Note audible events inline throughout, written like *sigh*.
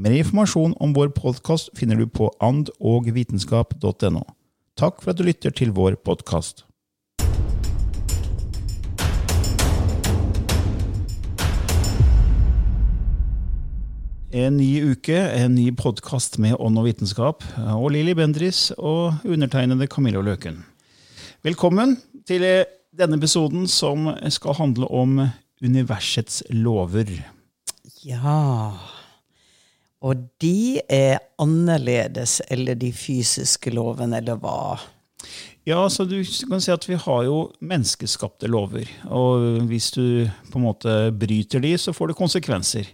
Mer informasjon om vår podkast finner du på andogvitenskap.no. Takk for at du lytter til vår podkast. En ny uke, en ny podkast med ånd og vitenskap. Og Lilly Bendris og undertegnede Camillo Løken. Velkommen til denne episoden som skal handle om universets lover. Ja Og de er annerledes eller de fysiske lovene, eller hva? Ja, så du kan si at Vi har jo menneskeskapte lover. Og hvis du på en måte bryter de, så får det konsekvenser.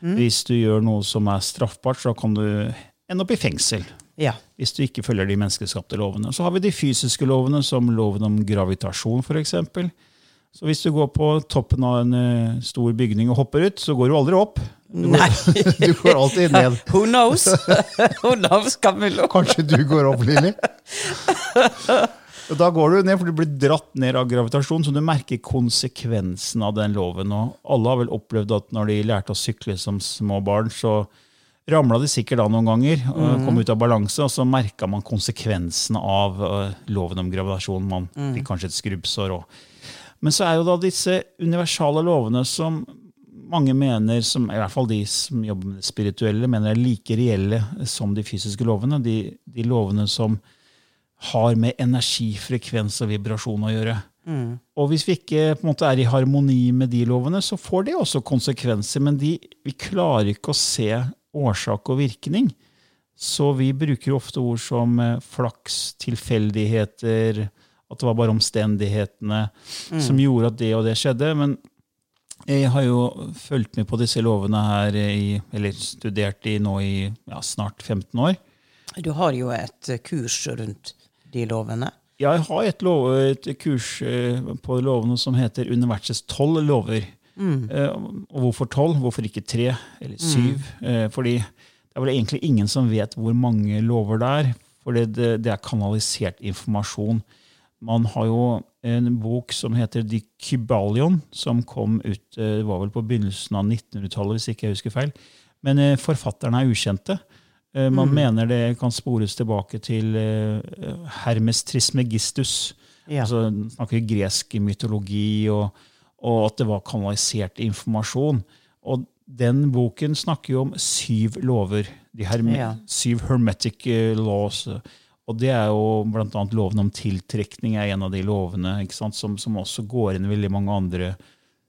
Hvis du gjør noe som er straffbart, så kan du ende opp i fengsel. Ja. Hvis du ikke følger de menneskeskapte lovene. Så har vi de fysiske lovene, som loven om gravitasjon f.eks. Så hvis du går på toppen av en eh, stor bygning og hopper ut, så går du aldri opp. Du går, Nei. *laughs* du går alltid ned. *laughs* Who knows? *laughs* Who knows, Camillo? Kanskje du går opp, Lilly? Da går du ned, for du blir dratt ned av gravitasjon, så du merker konsekvensen av den loven. Og alle har vel opplevd at når de lærte å sykle som små barn, så ramla de sikkert av noen ganger og kom ut av balanse, og så merka man konsekvensen av øh, loven om gravitasjon. Man fikk kanskje et skrubbsår òg. Men så er jo da disse universale lovene som mange mener, som, i hvert fall de som jobber med det spirituelle, mener er like reelle som de fysiske lovene. De, de lovene som har med energi, frekvens og vibrasjon å gjøre. Og hvis vi ikke på en måte er i harmoni med de lovene, så får det også konsekvenser. Men de, vi klarer ikke å se årsak og virkning. Så vi bruker ofte ord som eh, flaks, tilfeldigheter, at det var bare omstendighetene som gjorde at det og det skjedde. Men jeg har jo fulgt med på disse lovene her, i, eller studert de nå i ja, snart 15 år. Du har jo et eh, kurs rundt de lovene. Jeg har et, lov, et kurs eh, på lovene som heter Universets tolv lover. Mm. Og hvorfor tolv? Hvorfor ikke tre eller syv? Mm. Fordi det er vel egentlig ingen som vet hvor mange lover det er. For det, det, det er kanalisert informasjon. Man har jo en bok som heter The Kybalion, som kom ut eh, det var vel på begynnelsen av 1900-tallet, hvis ikke jeg husker feil. Men eh, forfatterne er ukjente. Man Man mener det kan spores tilbake til eh, Hermes Trismegistus. Ja. Altså, snakker gresk mytologi, og, og at det var kanalisert informasjon. Og den boken snakker jo om syv lover. De herme, Ja. Syv hermetic eh, laws. Og det er jo blant annet loven om tiltrekning er en av de lovene som, som også går inn i veldig mange andre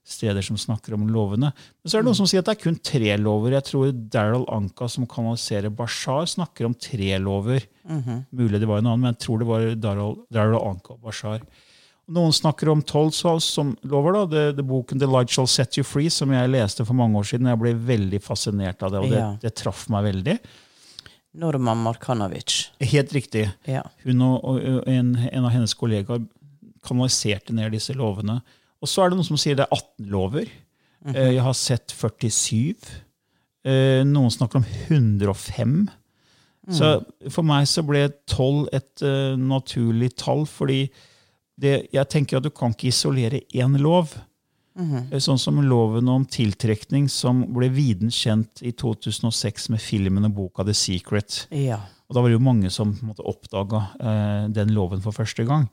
steder som snakker om lovene. Men så er det noen som sier at det er kun tre lover. Jeg tror Daryl Anka, som kanaliserer Bashar, snakker om tre lover. Mulig det var en annen, men jeg tror det var Daryl Daryl Anka og Bashar. Noen snakker om tolv så- som lover. da, det, det Boken 'The Light Shall Set You Free', som jeg leste for mange år siden. Jeg ble veldig fascinert av det, og det, det traff meg veldig. Norman Markanovic. Helt riktig. Ja. Hun og, en, en av hennes kollegaer kanaliserte ned disse lovene. Og så er det noen som sier det er 18 lover. Eh, Jeg har sett 47. Eh, Noen snakker om 105. Så for meg så ble 12 et eh, naturlig tall, fordi det, jeg tenker at du kan ikke isolere én lov. Eh, Sånn som loven om tiltrekning, som ble viden kjent i 2006 med filmen og boka The Secret. Ja. Og da var det jo mange som oppdaga eh, den loven for første gang.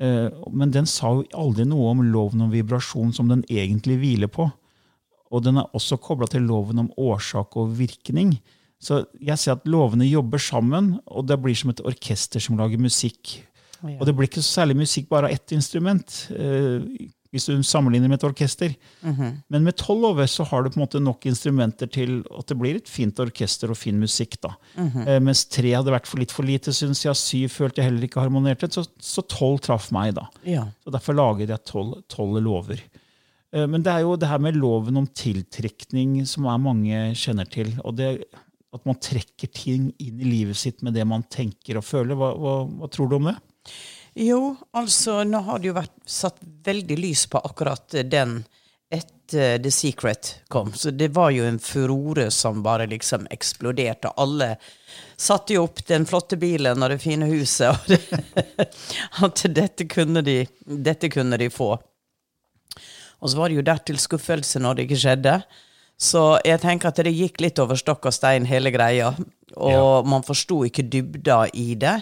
eh, men den sa jo aldri noe om loven om vibrasjon som den egentlig hviler på. Og den er også kobla til loven om årsak og virkning. Så jeg ser at lovene jobber sammen, og det blir som et orkester som lager musikk. Ja. Og det blir ikke så særlig musikk bare av ett instrument, eh, hvis du sammenligner med et orkester. Men med tolv over så har du på en måte nok instrumenter til at det blir et fint orkester og fin musikk. da. eh, mens tre hadde vært for litt for lite, syns jeg. Syv følte jeg heller ikke harmonerte. Så, tolv traff meg, da. Ja. Så Derfor lager jeg tolv lover. Eh, Men det er jo det her med loven om tiltrekning som er mange kjenner til. og det At man trekker ting inn i livet sitt med det man tenker og føler. Hva, hva, hva tror du om det? Jo, altså, nå har det jo vært satt veldig lys på akkurat den etter The Secret kom. Så det var jo en furore som bare liksom eksploderte. Alle satte jo opp den flotte bilen og det fine huset, og det, *laughs* at dette kunne, de, dette kunne de få. Og så var det jo dertil skuffelse når det ikke skjedde. Så jeg tenker at det gikk litt over stokk og stein, hele greia. Og man forsto ikke dybda i det.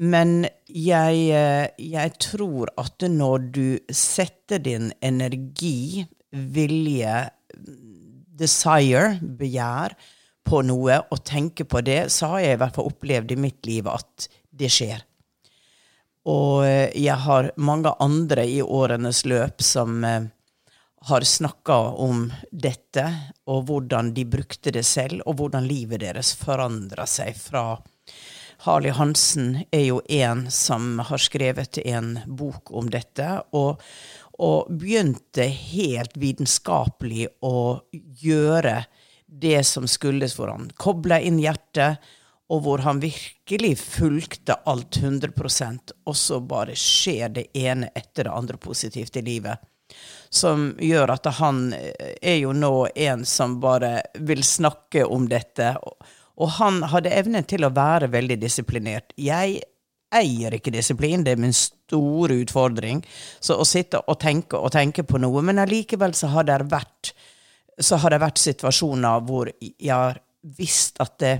Men jeg, eh, jeg tror at når du setter din energi, vilje, desire, begjær, på noe, og tenker på det, så har jeg i hvert fall opplevd i mitt liv at det skjer. Og eh, jeg har mange andre i årenes løp som eh, har snakka om dette, og hvordan de brukte det selv, og hvordan livet deres forandra seg fra Harley Hansen er jo en som har skrevet en bok om dette, og, og begynte helt vitenskapelig å gjøre det som skulle, hvor han kobla inn hjertet, og hvor han virkelig fulgte alt 100% og så bare skjer det ene etter det andre positivt i livet. Som gjør at han er jo nå en som bare vil snakke om dette. Og han hadde evnen til å være veldig disiplinert. Jeg eier ikke disiplin, det er min store utfordring. Så å sitte og tenke og tenke på noe. Men allikevel så har det vært, så har det vært situasjoner hvor jeg har visst at det,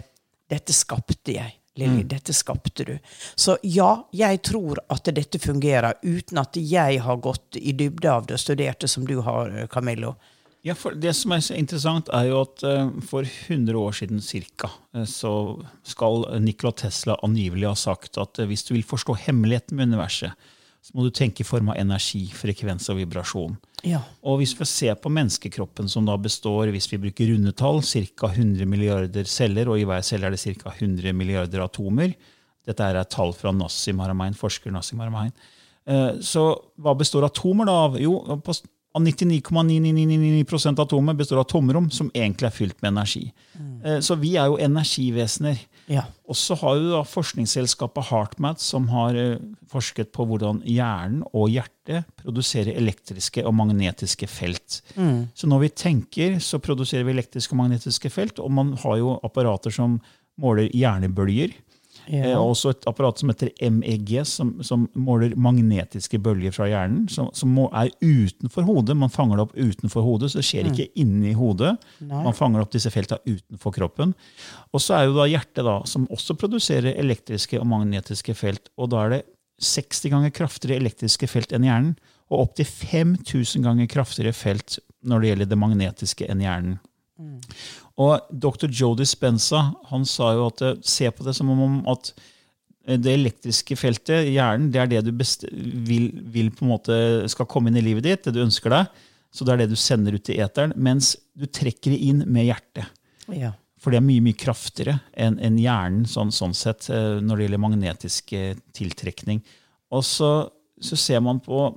dette skapte jeg. Lilly, dette skapte du. Så ja, jeg tror at dette fungerer, uten at jeg har gått i dybde av det og studert det som du har, Camillo. Ja, for Det som er så interessant, er jo at eh, for 100 år siden cirka, eh, så skal Nikola Tesla angivelig ha sagt at eh, hvis du vil forstå hemmeligheten med universet, så må du tenke i form av energi, frekvens og vibrasjon. Ja. Og hvis vi ser på menneskekroppen, som da består, hvis vi bruker rundetall, ca. 100 milliarder celler, og i hver celle er det ca. 100 milliarder atomer Dette er et tall fra Nassim Haramein, forsker Nassim Haramein. Så hva består atomer da av? Jo, på av 99,999 av atomer består av tomrom, som egentlig er fylt med energi. Mm. Så vi er jo energivesener. Ja. Og så har jo forskningsselskapet HeartMath, som har eh, forsket på hvordan hjernen og hjertet produserer elektriske og magnetiske felt. Så når vi tenker, så produserer vi elektriske og magnetiske felt, og man har jo apparater som måler hjernebølger. Ja. Eh, og også et apparat som heter MEG, som, som måler magnetiske bølger fra hjernen. Som, som må, er utenfor hodet. Man fanger det opp utenfor hodet, så det skjer ikke inni hodet. Man fanger opp disse felta utenfor kroppen. Og så er jo da hjertet, da, som også produserer elektriske og magnetiske felt. Og da er det 60 ganger kraftigere elektriske felt enn hjernen, og opptil 5000 ganger kraftigere felt når det gjelder det magnetiske enn hjernen. Og dr. Joe Dispenza han sa jo at eh, se på det som om at eh, det elektriske feltet, hjernen, det er det du vil, vil på en måte skal komme inn i livet ditt, det du ønsker deg. Så det er det du sender ut i eteren, mens du trekker det inn med hjertet. Ja. For det er mye mye kraftigere enn en hjernen sånn, sånn sett, eh, når det gjelder magnetisk tiltrekning. Og så, så ser man på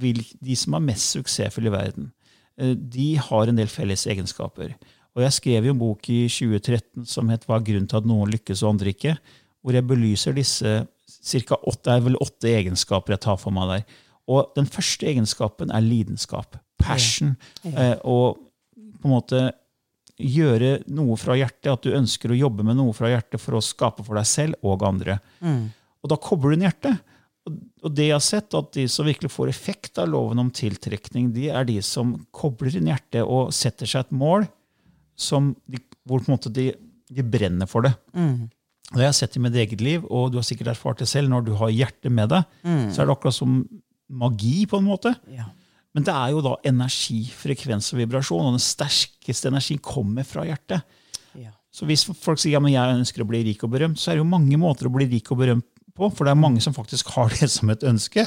vil, de som har mest suksessfulle i verden. De har en del felles egenskaper. Og jeg skrev jo en bok i 2013 som het 'Hva er grunnen til at noen lykkes og andre ikke?', hvor jeg belyser disse cirka åtte, er vel åtte egenskaper jeg tar for meg der. Og den første egenskapen er lidenskap. Passion. Eh, og på en måte gjøre noe fra hjertet, at du ønsker å jobbe med noe fra hjertet for å skape for deg selv og andre. Og da kobler du inn hjertet. Og det jeg har sett, at de som virkelig får effekt av loven om tiltrekning, de er de som kobler inn hjertet og setter seg et mål som de, hvor på en måte de, de brenner for det. Og Det har jeg sett i mitt eget liv, og du har sikkert erfart det selv. Når du har hjertet med deg, så er det akkurat som magi, på en måte. Ja. Men det er jo da energi, frekvens og vibrasjon, og den sterkeste energien kommer fra hjertet. Ja. Så hvis folk sier ja, men jeg ønsker å bli rik og berømt, så er det jo mange måter å bli rik og berømt på, for det er mange som faktisk har *laughs* det som et ønske.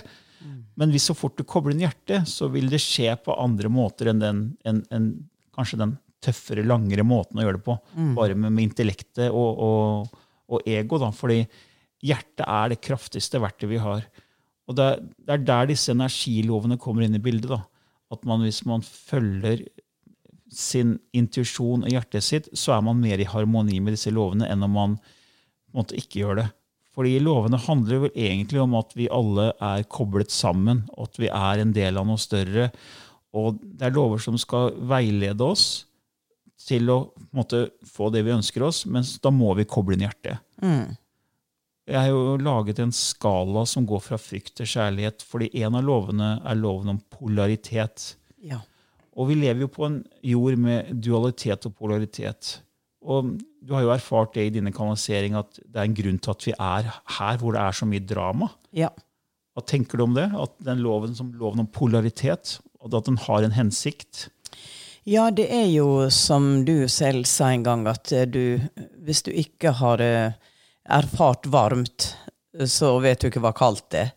Men hvis så fort du kobler inn hjertet, så vil det skje på andre måter enn den, en, enn kanskje den tøffere, langere måten å gjøre det på. Bare med, med intellektet og, og, og ego. Da. Fordi hjertet er det kraftigste verktøyet vi har. Og det, er- det er der disse energilovene kommer inn i bildet. da. At man, hvis man følger sin intuisjon og hjertet sitt, så er man mer i harmoni med disse lovene enn om man måtte ikke gjør det. Fordi lovene handler vel egentlig om at vi alle er koblet sammen, og at vi er en del av noe større. Og det er lover som skal veilede oss til å måte, få det vi ønsker oss, men da må vi koble inn hjertet. Jeg har jo laget en skala som går fra frykt til kjærlighet, fordi en av lovene er loven om polaritet. Ja. Og vi lever jo på en jord med dualitet og polaritet. Og du har jo erfart det i dine kanaliseringer at det er en grunn til at vi er her hvor det er så mye drama. ja. Hva tenker du om det? At den loven som loven om polaritet, at den har en hensikt? Ja, det er jo som du selv sa en gang, at eh, du Hvis du ikke har eh, erfart varmt, eh, så vet du ikke hva kaldt er.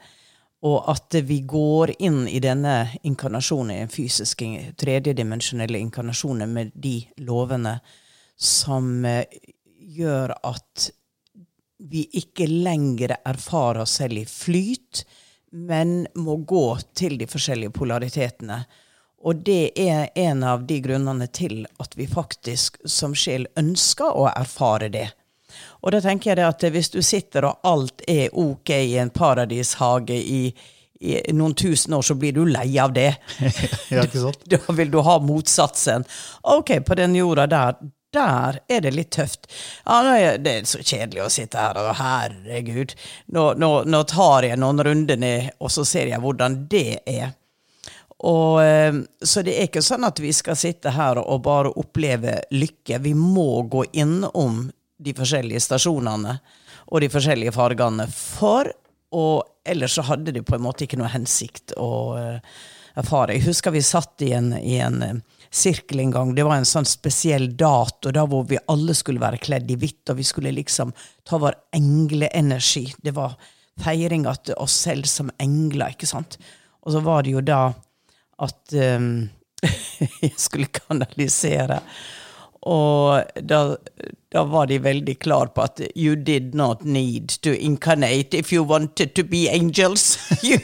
Og at vi går inn i denne inkarnasjonen, den fysiske, tredjedimensjonelle inkarnasjonen, med de lovene som gjør at vi ikke lenger erfarer oss selv i flyt, men må gå til de forskjellige polaritetene. Og det er en av de grunnene til at vi faktisk som sjel ønsker å erfare det. Og da tenker jeg at hvis du sitter og alt er ok i en paradishage i, i noen tusen år, så blir du lei av det. *laughs* Ja, ikke sant? *laughs* Da vil du ha motsatsen. Ok, på den jorda der, der er det litt tøft. Ja, det er så kjedelig å sitte her, og herregud. Nå, nå, nå tar jeg noen runder ned, og så ser jeg hvordan det er. Og, eh, så det er ikke sånn at vi skal sitte her og bare oppleve lykke. Vi må gå innom de forskjellige stasjonene og de forskjellige fargene for og ellers så hadde det på en måte ikke noe hensikt å eh, erfare. Jeg husker vi satt i en, i en eh, sirkel en gang. Det var en sånn spesiell dato da hvor vi alle skulle være kledd i hvitt, og vi skulle liksom ta vår engleenergi. Det var feiring av oss selv som engler, ikke sant? Og så var det jo da at um, *laughs* jeg skulle kanalisere. Og da, da var de veldig klar på at you did not need to incarnate if you wanted to be angels. *laughs* You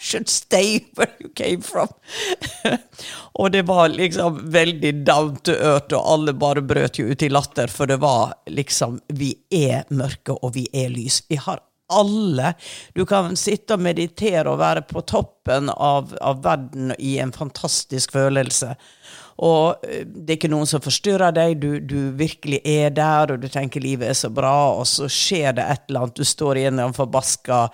should stay where you came from. *laughs* og det var liksom veldig down to earth, og alle bare brøt jo ut i latter, for det var liksom Vi er mørke, og vi er lys. Vi har alle. Du kan sitte og meditere og være på toppen av, av verden i en fantastisk følelse. Og eh, det er ikke noen som forstyrrer deg, du, du virkelig er der, og du tenker livet er så bra, og så skjer det et eller annet. Du står i en eller annen forbaska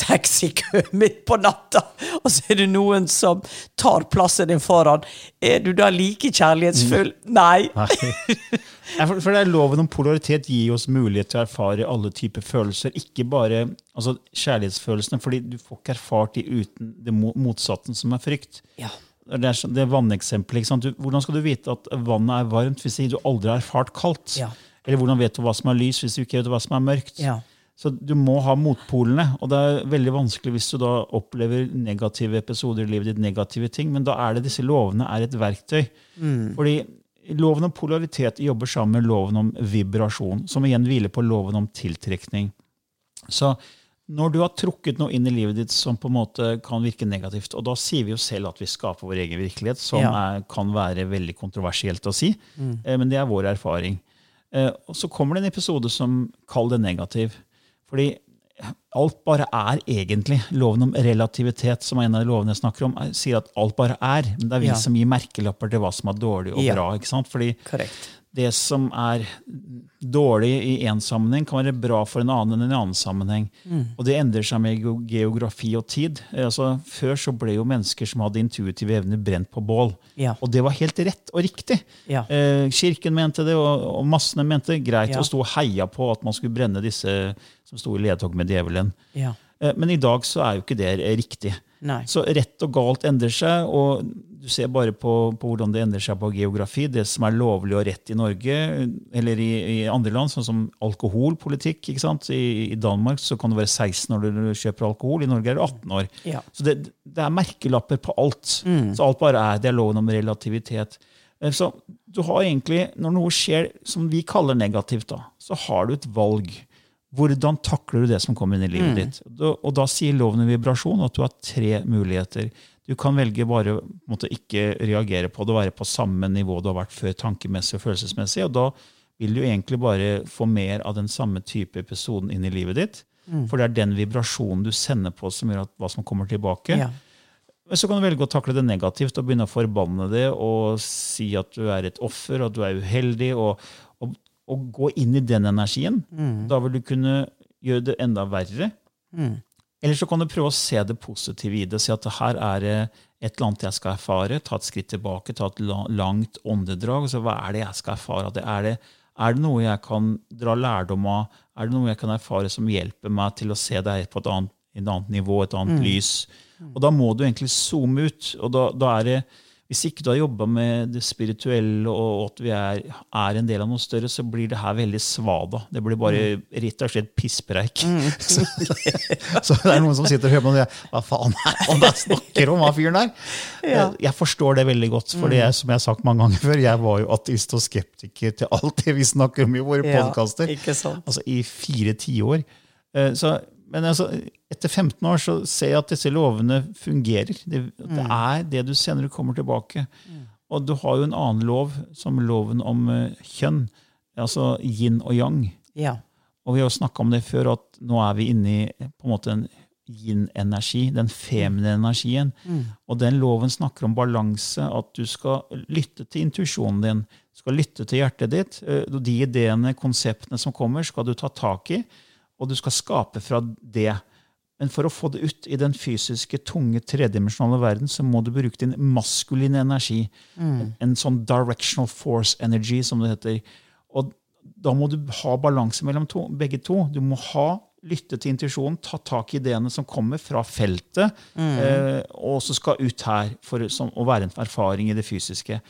taxikø *laughs* midt på natta, og så er det noen som tar plassen din foran. Er du da like kjærlighetsfull? Nei. Nei, *laughs* for, for det er Loven om polaritet gir oss mulighet til å erfare alle typer følelser. Ikke bare altså, kjærlighetsfølelsene, fordi du får ikke erfart de uten det motsatte, som er frykt. Ja. Det er det vanneksempelet. hvordan skal du vite at vannet er varmt hvis du aldri har erfart kaldt? Ja. Eller hvordan vet du hva som er lys hvis du ikke vet hva som er mørkt? Ja. Så du må ha motpolene. Og det er veldig vanskelig hvis du da opplever negative episoder i livet ditt, negative ting, men da er det disse lovene er et verktøy. Fordi loven om polaritet jobber sammen med loven om vibrasjon, som igjen hviler på loven om tiltrekning. Så når du har trukket noe inn i livet ditt som på en måte kan virke negativt, og da sier vi jo selv at vi skaper vår egen virkelighet, som Ja. er, kan være veldig kontroversielt å si, mm. men det er vår erfaring. Eh, og så kommer det en episode som kall det negativ. Fordi alt bare er egentlig. Loven om relativitet, som er en av de lovene jeg snakker om, er- sier at alt bare er. Men det er vi Ja. som gir merkelapper til hva som er dårlig og Ja. bra. ikke sant? Fordi Korrekt. Det som er dårlig i én sammenheng, kan være bra for en annen enn en annen sammenheng. Og det endrer seg med geografi og tid. Eh, Altså, før så ble jo mennesker som hadde intuitive evner, brent på bål. Ja. Og det var helt rett og riktig. Ja. Eh, kirken mente det, og, og massene mente det. Greit Ja. å stå og heia på at man skulle brenne disse som sto i ledtog med djevelen. Ja. Eh, Men i dag så er jo ikke det riktig. Nei. Så rett og galt endrer seg, og du ser bare på, på hvordan det endrer seg på geografi. Det som er lovlig og rett i Norge, eller i, i andre land, sånn som alkoholpolitikk. I, I Danmark så kan du være 16 når du kjøper alkohol, i Norge er du 18 år. Ja. Så det, det er merkelapper på alt. Så alt bare er, det er loven om relativitet. Eh, Så du har egentlig, når noe skjer som vi kaller negativt, da, så har du et valg. Hvordan takler du det som kommer inn i livet ditt? Og da sier loven om vibrasjon at du har tre muligheter. Du kan velge bare på ikke reagere på det være på samme nivå du har vært før, tankemessig og følelsesmessig. og da vil du egentlig bare få mer av den samme type episoden inn i livet ditt. For det er den vibrasjonen du sender på som gjør at hva som kommer tilbake. Ja. Så kan du velge å takle det negativt og begynne å forbanne det og si at du er et offer, og at du er uheldig, og, og, gå inn i den energien. Da vil du kunne gjøre det enda verre. Eller så kan du prøve å se det positive i det. Si at her er det et eller annet jeg skal erfare. Ta et skritt tilbake, ta et langt åndedrag. Så hva er det jeg skal erfare? Det er, det, er det noe jeg kan dra lærdom av? Er det noe jeg kan erfare som hjelper meg til å se det på et annet, et annet nivå, et annet lys? Og da må du egentlig zoome ut. Og da, da er det hvis ikke du har jobba med det spirituelle og at vi er, er en del av noe større, så blir det her veldig svada. Det blir bare rett og slett pisspreik. *laughs* så, så det er noen som sitter og hører på det. Hva faen er det han snakker om, han fyren der? Jeg, jeg forstår det veldig godt, for det er, som jeg har sagt mange ganger før, jeg var jo ateist og skeptiker til alt det vi snakker om i våre Ja, podkaster. Altså i fire tiår. Eh, så- Men altså, etter 15 år så ser jeg at disse lovene fungerer. Det, det er det du senere kommer tilbake. Og du har jo en annen lov, som loven om eh, kjønn. Altså yin og yang. Ja. Og vi har jo snakka om det før, at nå er vi inne i på en måte en yin-energi, den feminine energien. Og den loven snakker om balanse, at du skal lytte til intuisjonen din. Du skal lytte til hjertet ditt. eh, De ideene, konseptene som kommer, skal du ta tak i, og du skal skape fra det. Men for å få det ut i den fysiske, tunge, tredimensjonale verden, så må du bruke din maskuline energi. En sånn directional force energy, som det heter. Og da må du ha balanse mellom to, begge to. Du må ha lytte til intuisjonen, ta tak i ideene som kommer fra feltet, eh, og så skal ut her for som, å være en erfaring i det fysiske.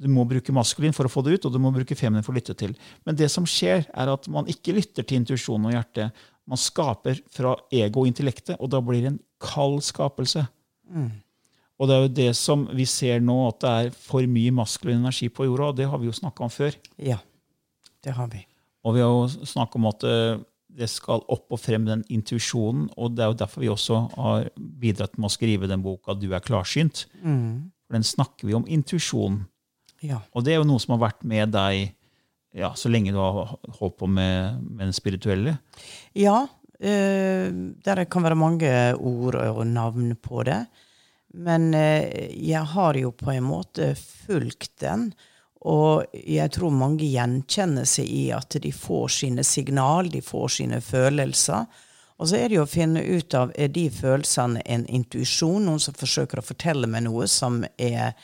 Du må bruke maskulin for å få det ut, og du må bruke feminin for å lytte til. Men det som skjer, er at man ikke lytter til intuisjonen og hjertet. Man skaper fra ego og intellektet, og da blir det en kald skapelse. Og det er jo det som vi ser nå, at det er for mye maskulin energi på jorda, og det har vi jo snakka om før. ja. Det har vi. Og vi har jo snakket om at eh, det skal opp og frem den intuisjonen, og det er jo derfor vi også har bidratt med å skrive den boka 'Du er klarsynt'. For den snakker vi om intuisjon. Ja. Og det er jo noe som har vært med deg ja, så lenge du har holdt på med, med den spirituelle. Ja, Øh, der kan være mange ord og navn på det. Men øh, jeg har jo på en måte fulgt den. Og jeg tror mange gjenkjenner seg i at de får sine signal, de får sine følelser. Og så er det jo å finne ut av er de følelsene en intuisjon, noen som forsøker å fortelle meg noe som er,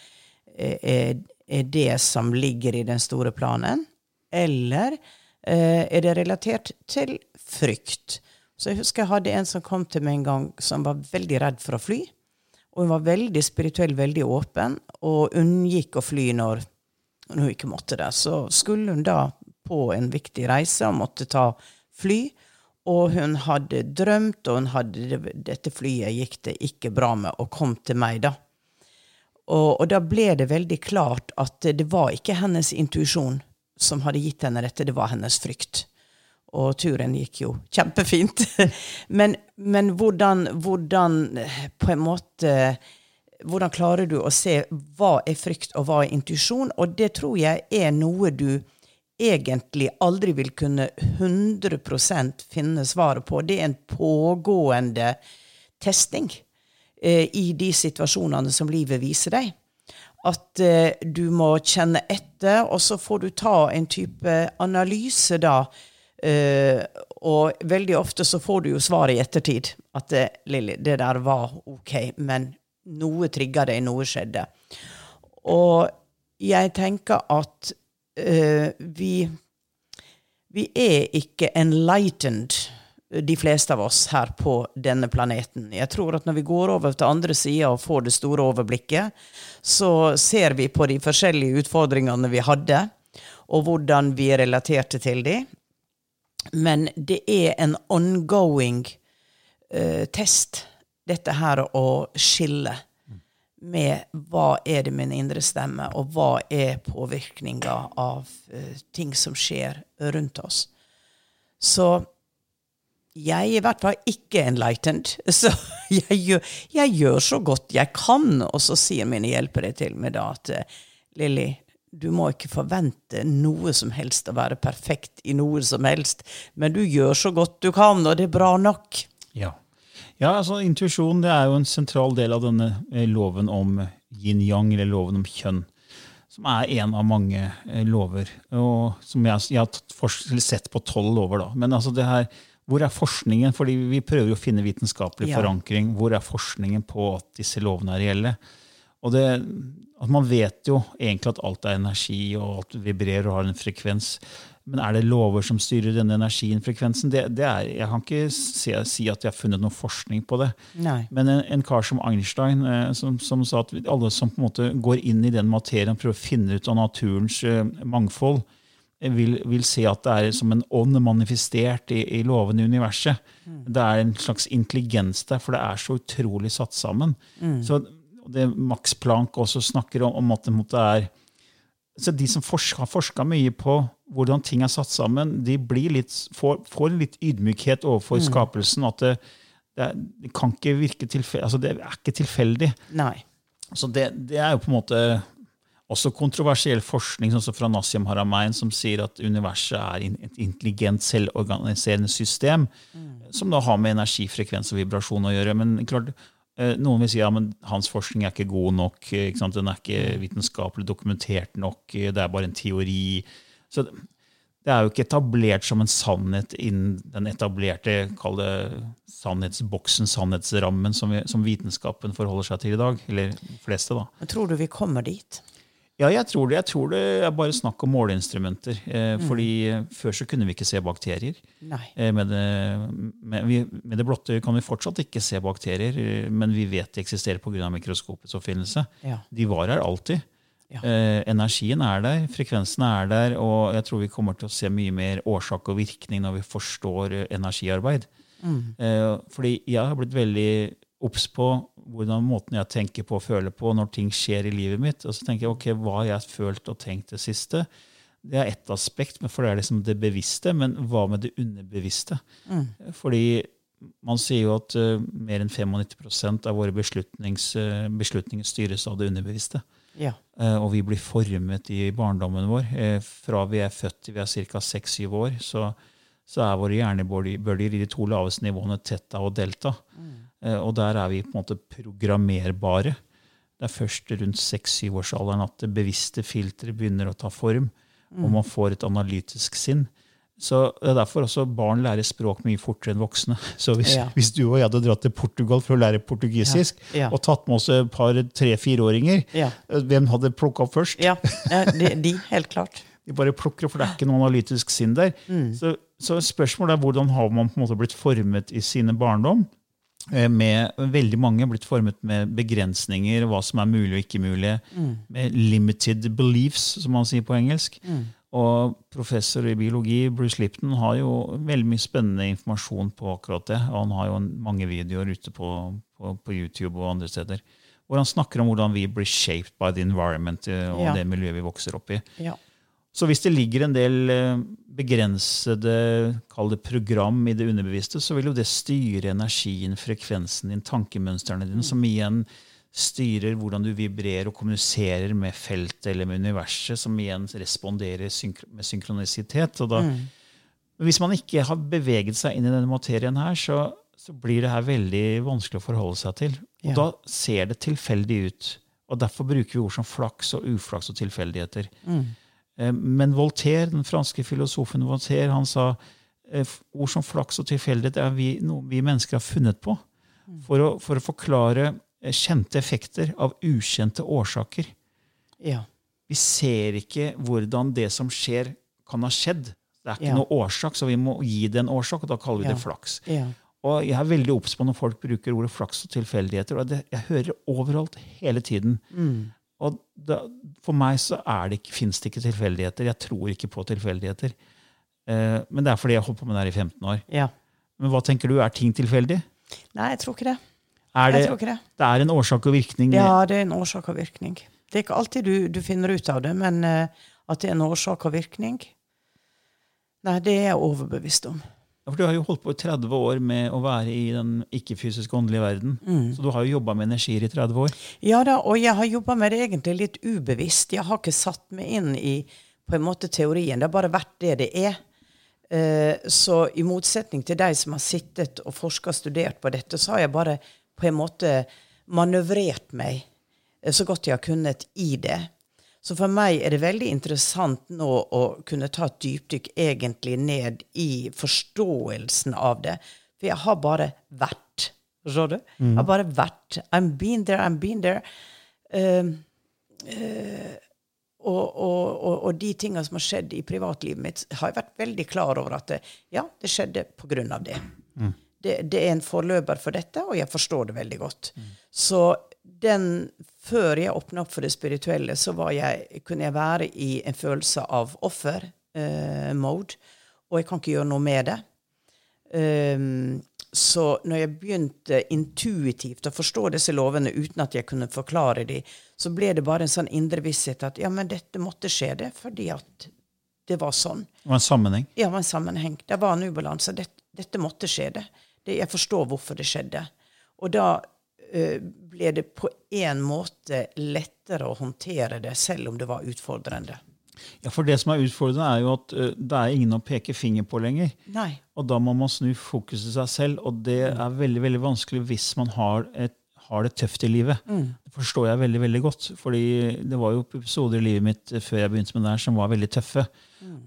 er, er det som ligger i den store planen, eller eh, er det relatert til frykt. Så jeg husker jeg hadde en som kom til meg en gang som var veldig redd for å fly. Og hun var veldig spirituell, veldig åpen, og unngikk å fly når når hun ikke måtte det. Så skulle hun da på en viktig reise og måtte ta fly. Og hun hadde drømt, og hun hadde dette flyet gikk det ikke bra med, og kom til meg, da. Og, og da ble det veldig klart at det var ikke hennes intuisjon som hadde gitt henne dette, det var hennes frykt. Og turen gikk jo kjempefint. *laughs* men, men hvordan, hvordan på en måte hvordan klarer du å se hva er frykt og hva er intuisjon? Og det tror jeg er noe du egentlig aldri vil kunne 100% finne svaret på. Det er en pågående testing i de situasjonene som livet viser deg. at eh, du må kjenne etter, og så får du ta en type analyse da. Eh, og veldig ofte så får du jo svar i ettertid. At det, Lilly, det der var ok, men noe trigga deg, noe skjedde. Og jeg tenker at eh, vi Vi er ikke enlightened, de fleste av oss her på denne planeten. Jeg tror at når vi går over til andre sida og får det store overblikket, så ser vi på de forskjellige utfordringene vi hadde, og hvordan vi relaterte til de. Men det er en ongoing uh, test, dette her å skille med hva er det min indre stemme, og hva er påvirkninga av uh, ting som skjer rundt oss. Så jeg er i hvert fall ikke enlightened, *laughs* så jeg gjør, jeg gjør så godt jeg kan. Og så sier mine hjelpere til meg da at eh, Lilly, du må ikke forvente noe som helst å være perfekt i noe som helst, men du gjør så godt du kan, og det er bra nok. Ja. ja, altså Intuisjon er jo en sentral del av denne eh, loven om yin-yang, eller loven om kjønn. Som er en av mange eh, lover. og som Jeg, jeg har sett på tolv lover. da. Men altså det her, hvor er forskningen? Fordi Vi prøver jo å finne vitenskapelig Ja. forankring. Hvor er forskningen på at disse lovene er reelle? Og det, at Man vet jo egentlig at alt er energi, og alt vibrerer og har en frekvens. Men er det lover som styrer denne energien, frekvensen? Det, det er, jeg kan ikke si, si at jeg har funnet noe forskning på det. Nei. Men en, en kar som Einstein, eh, som, som sa at alle som på en måte går inn i den materien og prøver å finne ut av naturens eh, mangfold, vil, vil se at det er som en ånd manifestert i, i lovene i universet. Det er en slags intelligens der, for det er så utrolig satt sammen. Så det Max Planck også snakker om, om at det er så De som forsker, har forska mye på hvordan ting er satt sammen, de blir litt, får, får litt ydmykhet overfor skapelsen. At det, det, er, det kan ikke virke tilfeldig. Altså det er ikke tilfeldig. Nei. Så det, det er jo på en måte også kontroversiell forskning, sånn som fra Nassim Haramein, som sier at universet er et intelligent, selvorganiserende system, som da har med energi, frekvens og vibrasjon å gjøre. Men klart, eh, noen vil si ja, hans forskning er ikke god nok, ikke den er ikke vitenskapelig dokumentert nok, det er bare en teori. Så det det er jo ikke etablert som en sannhet innen den etablerte kall det, sannhetsboksen, sannhetsrammen, som, vi, som vitenskapen forholder seg til i dag. Eller de fleste, da. Men tror du vi kommer dit? Ja, jeg tror det. Jeg tror det er bare snakk om måleinstrumenter. Eh, fordi eh, før så kunne vi ikke se bakterier. Eh, med, det, med, vi, med det blotte kan vi fortsatt ikke se bakterier, eh, men vi vet de eksisterer pga. mikroskopets oppfinnelse. Ja. De var her alltid. Ja. Eh, energien er der, frekvensen er der, og jeg tror vi kommer til å se mye mer årsak og virkning når vi forstår eh, energiarbeid. Eh, fordi jeg har blitt veldig obs på hvordan måten jeg tenker på og føler på når ting skjer i livet mitt. Og så tenker jeg, ok, hva har jeg følt og tenkt det siste? Det er ett aspekt, for det er liksom det bevisste. Men hva med det underbevisste? Fordi man sier jo at uh, mer enn 95 av våre eh, beslutninger styres av det underbevisste. Ja. Uh, og vi blir formet i barndommen vår. Fra vi er født til vi er ca. 6-7 år, så, så er våre hjernebølger i de to laveste nivåene teta og delta. Eh, og der er vi på en måte programmerbare. Det er først rundt 6-7-årsalderen at det bevisste filteret begynner å ta form, og man får et analytisk sinn. Så Det er derfor også barn lærer språk mye fortere enn voksne. *laughs* Så hvis, Ja. hvis du og jeg hadde dratt til Portugal for å lære portugisisk, Ja. Ja. og tatt med oss et par tre-fireåringer, Ja. hvem hadde plukka opp først? *laughs* Ja, de, de, helt klart. De bare plukker opp, for det er ikke noe analytisk sinn der. Så, så spørsmålet er hvordan har man på en måte blitt formet i sine barndom? Eh, Med veldig mange blitt formet med begrensninger, hva som er mulig og ikke mulig. Med limited beliefs, som man sier på engelsk. Og professor i biologi, Bruce Lipton, har jo veldig mye spennende informasjon på akkurat det. Og han har jo mange videoer ute på, på, på YouTube og andre steder. Hvor han snakker om hvordan vi blir shaped by the environment eh, og Ja. det miljøet vi vokser opp i. Ja. Så hvis det ligger en del eh, begrensede kall det program i det underbevisste, så vil jo det styre energien, frekvensen din, tankemønstrene dine, som igjen styrer hvordan du vibrerer og kommuniserer med feltet eller med universet, som igjen responderer med synkronisitet. Og da, Men hvis man ikke har beveget seg inn i denne materien her, så, så blir det her veldig vanskelig å forholde seg til. Og Ja. da ser det tilfeldig ut. Og Derfor bruker vi ord som flaks og uflaks og tilfeldigheter. Eh, Men Voltaire, den franske filosofen Voltaire han sa eh, ord som flaks og tilfeldighet er vi, noe vi mennesker har funnet på for å, for å forklare eh, kjente effekter av ukjente årsaker. Ja. Vi ser ikke hvordan det som skjer, kan ha skjedd. Det er ikke Ja. noe årsak, så vi må gi det en årsak, og da kaller vi Ja. det flaks. Ja. Og jeg er veldig obs på når folk bruker ordet flaks og tilfeldigheter. og det, Jeg hører overalt hele tiden. Mm. Og da, for meg så det ikke, finnes det ikke tilfeldigheter. Jeg tror ikke på tilfeldigheter. Eh, men det er fordi jeg har holdt på med det her i 15 år. ja. Men hva tenker du, er ting tilfeldig? Nei, jeg tror ikke det. Er det, Jeg tror ikke det. det er en årsak og virkning? Ja, det er en årsak og virkning. Det er ikke alltid du, du finner ut av det, men uh, at det er en årsak og virkning Nei, det er jeg overbevist om. For Du har jo holdt på i 30 år med å være i den ikke-fysisk åndelige verden. Mm. Så du har jo jobba med energier i 30 år. Ja da, og jeg har jobba med det egentlig litt ubevisst. Jeg har ikke satt meg inn i på en måte teorien. Det har bare vært det det er. Eh, Så i motsetning til de som har sittet og forska og studert på dette, så har jeg bare på en måte manøvrert meg eh, så godt jeg har kunnet i det. Så for meg er det veldig interessant nå å kunne ta et dypdykk egentlig ned i forståelsen av det. For jeg har bare vært. Forstår du? Jeg har bare vært. I'm been there, I'm been there. Uh, uh, og, og, og, og de tingene som har skjedd i privatlivet mitt, har jeg vært veldig klar over at det, ja, det skjedde på grunn av det. det. Det er en forløper for dette, og jeg forstår det veldig godt. Så den, før jeg åpna opp for det spirituelle, så var jeg, kunne jeg være i en følelse av offer-mode, og jeg kan ikke gjøre noe med det. Um, så når jeg begynte intuitivt å forstå disse lovene uten at jeg kunne forklare dem, så ble det bare en sånn indre visshet at ja, men dette måtte skje, det, fordi at det var sånn. Det var en sammenheng. Ja, det var en sammenheng. Det var en ubalanse. Dette, dette måtte skje, det. det. Jeg forstår hvorfor det skjedde. Og da eh, ble det på en måte lettere å håndtere det, selv om det var utfordrende. Ja, For det som er utfordrende, er jo at eh, det er ingen å peke finger på lenger. Nei. Og da må man snu fokuset seg selv, og det er veldig veldig vanskelig hvis man har, et, har det tøft i livet. Det forstår jeg veldig veldig godt, fordi det var jo episoder i livet mitt eh, før jeg begynte med det her som var veldig tøffe.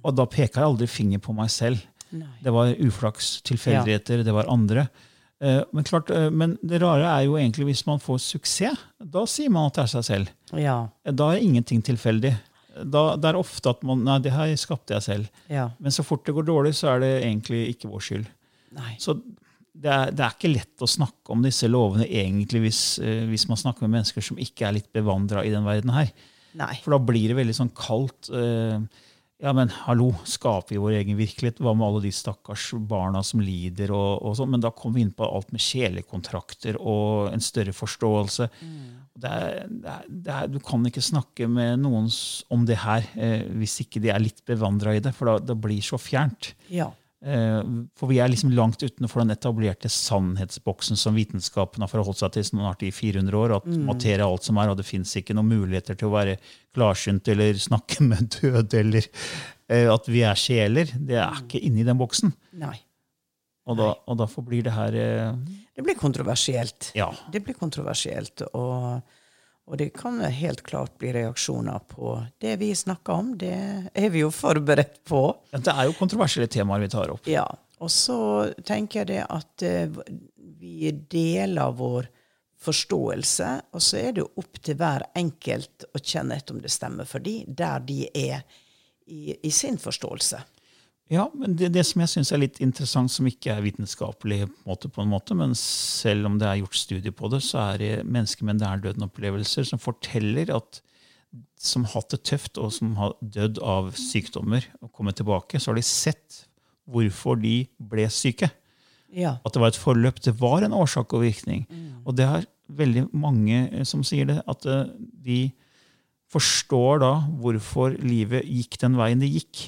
Og da peka jeg aldri finger på meg selv. Nei. Det var uflaks, tilfeldigheter, det var andre. Eh, Men, klart, eh, men det rare er jo egentlig hvis man får suksess. Da sier man at det er seg selv. Ja. Da er ingenting tilfeldig. Da, det er ofte at man Nei, det her skapte jeg selv. Ja. Men så fort det går dårlig, så er det egentlig ikke vår skyld. Nei. Så det er, det er ikke lett å snakke om disse lovene egentlig hvis, eh, hvis man snakker med mennesker som ikke er litt bevandra i den verden her. Nei. For da blir det veldig sånn kaldt. eh, ja, men hallo, skaper vi vår egen virkelighet? Hva med alle de stakkars barna som lider? og, og sånn? Men da kommer vi inn på alt med sjelekontrakter og en større forståelse. Det er, det er, det er, du kan ikke snakke med noen om det her eh, hvis ikke de er litt bevandra i det, for da, det blir så fjernt. Ja. Eh, For vi er liksom langt utenfor den etablerte sannhetsboksen som vitenskapen har forholdt seg til snart i 400 år. At materie er alt som er, og det fins ikke noen muligheter til å være klarsynt eller snakke *laughs* med døde, eller uh, at vi er sjeler. Det er ikke inni den boksen. Nei. Og, da, og da blir det her uh, Det blir kontroversielt. Ja. Det blir kontroversielt, og, og det kan helt klart bli reaksjoner på det vi snakker om. Det er vi jo forberedt på. ja, Det er jo kontroversielle temaer vi tar opp. Ja. Og så tenker jeg det at eh, vi deler vår forståelse, og så er det jo opp til hver enkelt å kjenne etter om det stemmer for de, der de er i, i sin forståelse. Ja, men det, det som jeg syns er litt interessant, som ikke er vitenskapelig, på en måte, på en måte, men selv om det er gjort studier på det, så er det mennesker med nær-døden-opplevelser som forteller at som har hatt det tøft, og som har dødd av sykdommer og kommet tilbake, så har de sett hvorfor de ble syke. Ja. At det var et forløp. Det var en årsak og virkning. Og det er veldig mange eh, som sier det, at eh, de forstår da hvorfor livet gikk den veien det gikk.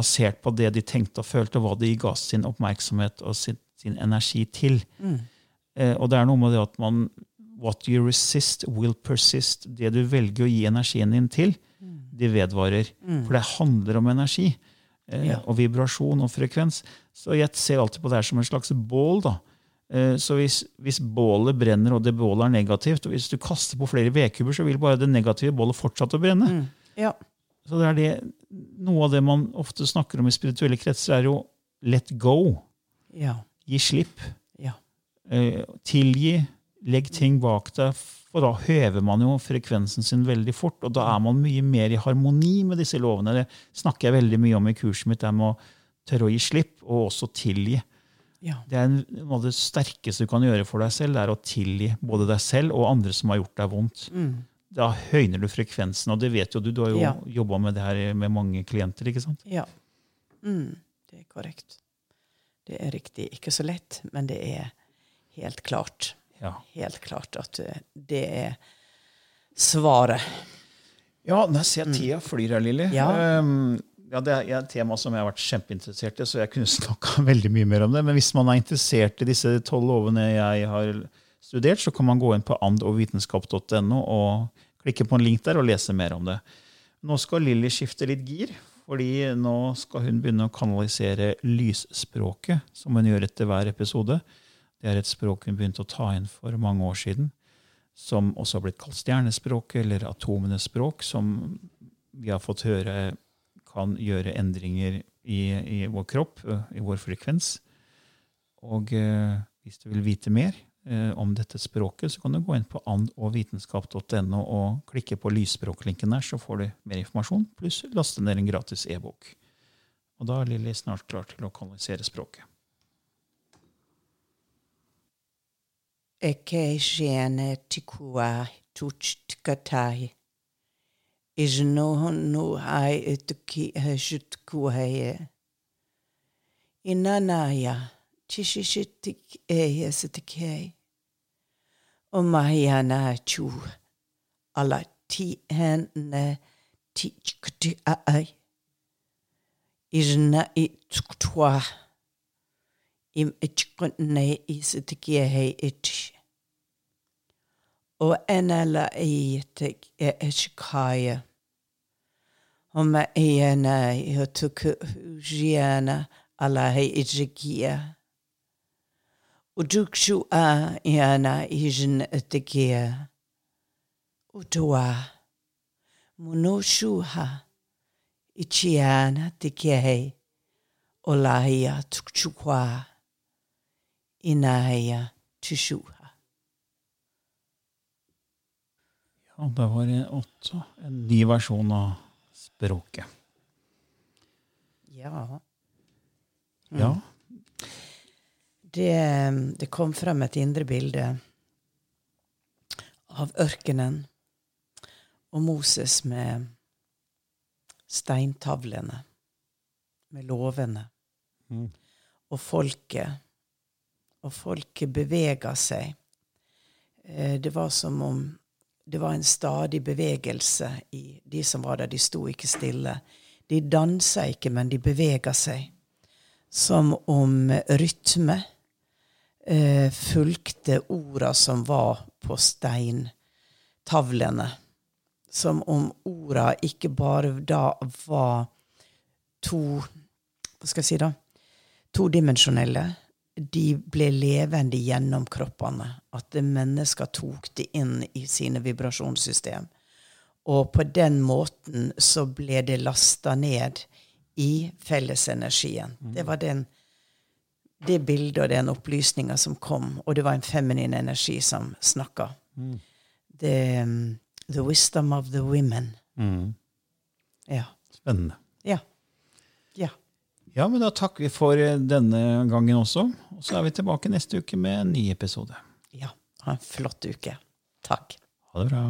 Basert på det de tenkte og følte, og hva de ga sin oppmerksomhet og sin, sin energi til. Eh, og det er noe med det at man What you resist will persist. Det du velger å gi energien din til, det vedvarer. For det handler om energi. Eh, Ja. Og vibrasjon og frekvens. Så jeg ser alltid på det her som en slags bål. da. Eh, Så hvis, hvis bålet brenner, og det bålet er negativt, og hvis du kaster på flere vedkubber, så vil bare det negative bålet fortsette å brenne. Ja. Så det er det, Noe av det man ofte snakker om i spirituelle kretser, er jo let go. Ja. Gi slipp. Ja. Eh, tilgi. Legg ting bak deg. For da hever man jo frekvensen sin veldig fort, og da er man mye mer i harmoni med disse lovene. Det snakker jeg veldig mye om i kurset mitt, det med å tørre å gi slipp, og også tilgi. Ja. Det er noe av det sterkeste du kan gjøre for deg selv, det er å tilgi både deg selv og andre som har gjort deg vondt. Da høyner du frekvensen, og det vet jo du. Du har jo Ja. jobba med det her med mange klienter. ikke sant? Ja. Mm, det er korrekt. Det er riktig. Ikke så lett, men det er helt klart. Ja. Helt klart at eh, det er svaret. Ja, når jeg ser tida flyr her, Lilly. Ja. Um, ja, det er et tema som jeg har vært kjempeinteressert i, så jeg kunne *laughs* snakka veldig mye mer om det. Men hvis man er interessert i disse tolv lovene jeg har studert, så kan man gå inn på andogvitenskap.no og klikke på en link der og lese mer om det. Nå skal Lilly skifte litt gir, fordi nå skal hun begynne å kanalisere lysspråket, som hun gjør etter hver episode. Det er et språk hun begynte å ta inn for mange år siden som også har blitt kalt stjernespråket eller atomenes språk, som vi har fått høre kan gjøre endringer i, i vår kropp, i vår frekvens. Og eh, hvis du vil vite mer om dette språket, så kan du gå inn på andogvitenskap.no og klikke på lysspråklinken der, så får du mer informasjon, pluss laste ned en gratis e-bok. Og da er Lilly snart klar til å kanalisere språket. Inanaya tishishitik e yesetike. O mahiana chu ala ti henne ti chikti ai. Is na it tuktua. im itchkunne isitikia hei itch. O enala eitek e eshikaya. Homa iana yotuku hujiana ala hei itchikia. Udukshu a iana ijin itikia. Utua. Munoshuha. Ichiana tikia. Olahia tukchukwa. Inaya tushuha. Ja, det var også en ny versjon av språket. Ja. Ja, Det, det kom frem et indre bilde av ørkenen og Moses med steintavlene, med lovene. Og folket. Og folket bevega seg. Eh, Det var som om det var en stadig bevegelse i de som var der. De sto ikke stille. De dansa ikke, men de bevega seg. Som om rytme eh, fulgte orda som var på steintavlene. Som om orda ikke bare da var to Hva skal jeg si, da? Todimensjonelle. De ble levende gjennom kroppene. At mennesker tok det inn i sine vibrasjonssystem. Og på den måten så ble det lasta ned i fellesenergien. Det var den, det bildet og den opplysninga som kom, og det var en feminin energi som snakka. The, um, the wisdom of the women. Ja. spennende. Ja. Ja. Ja, men da takker vi for eh, denne gangen også. Og så er vi tilbake neste uke med en ny episode. Ja. Ha en flott uke. Takk. Ha det bra.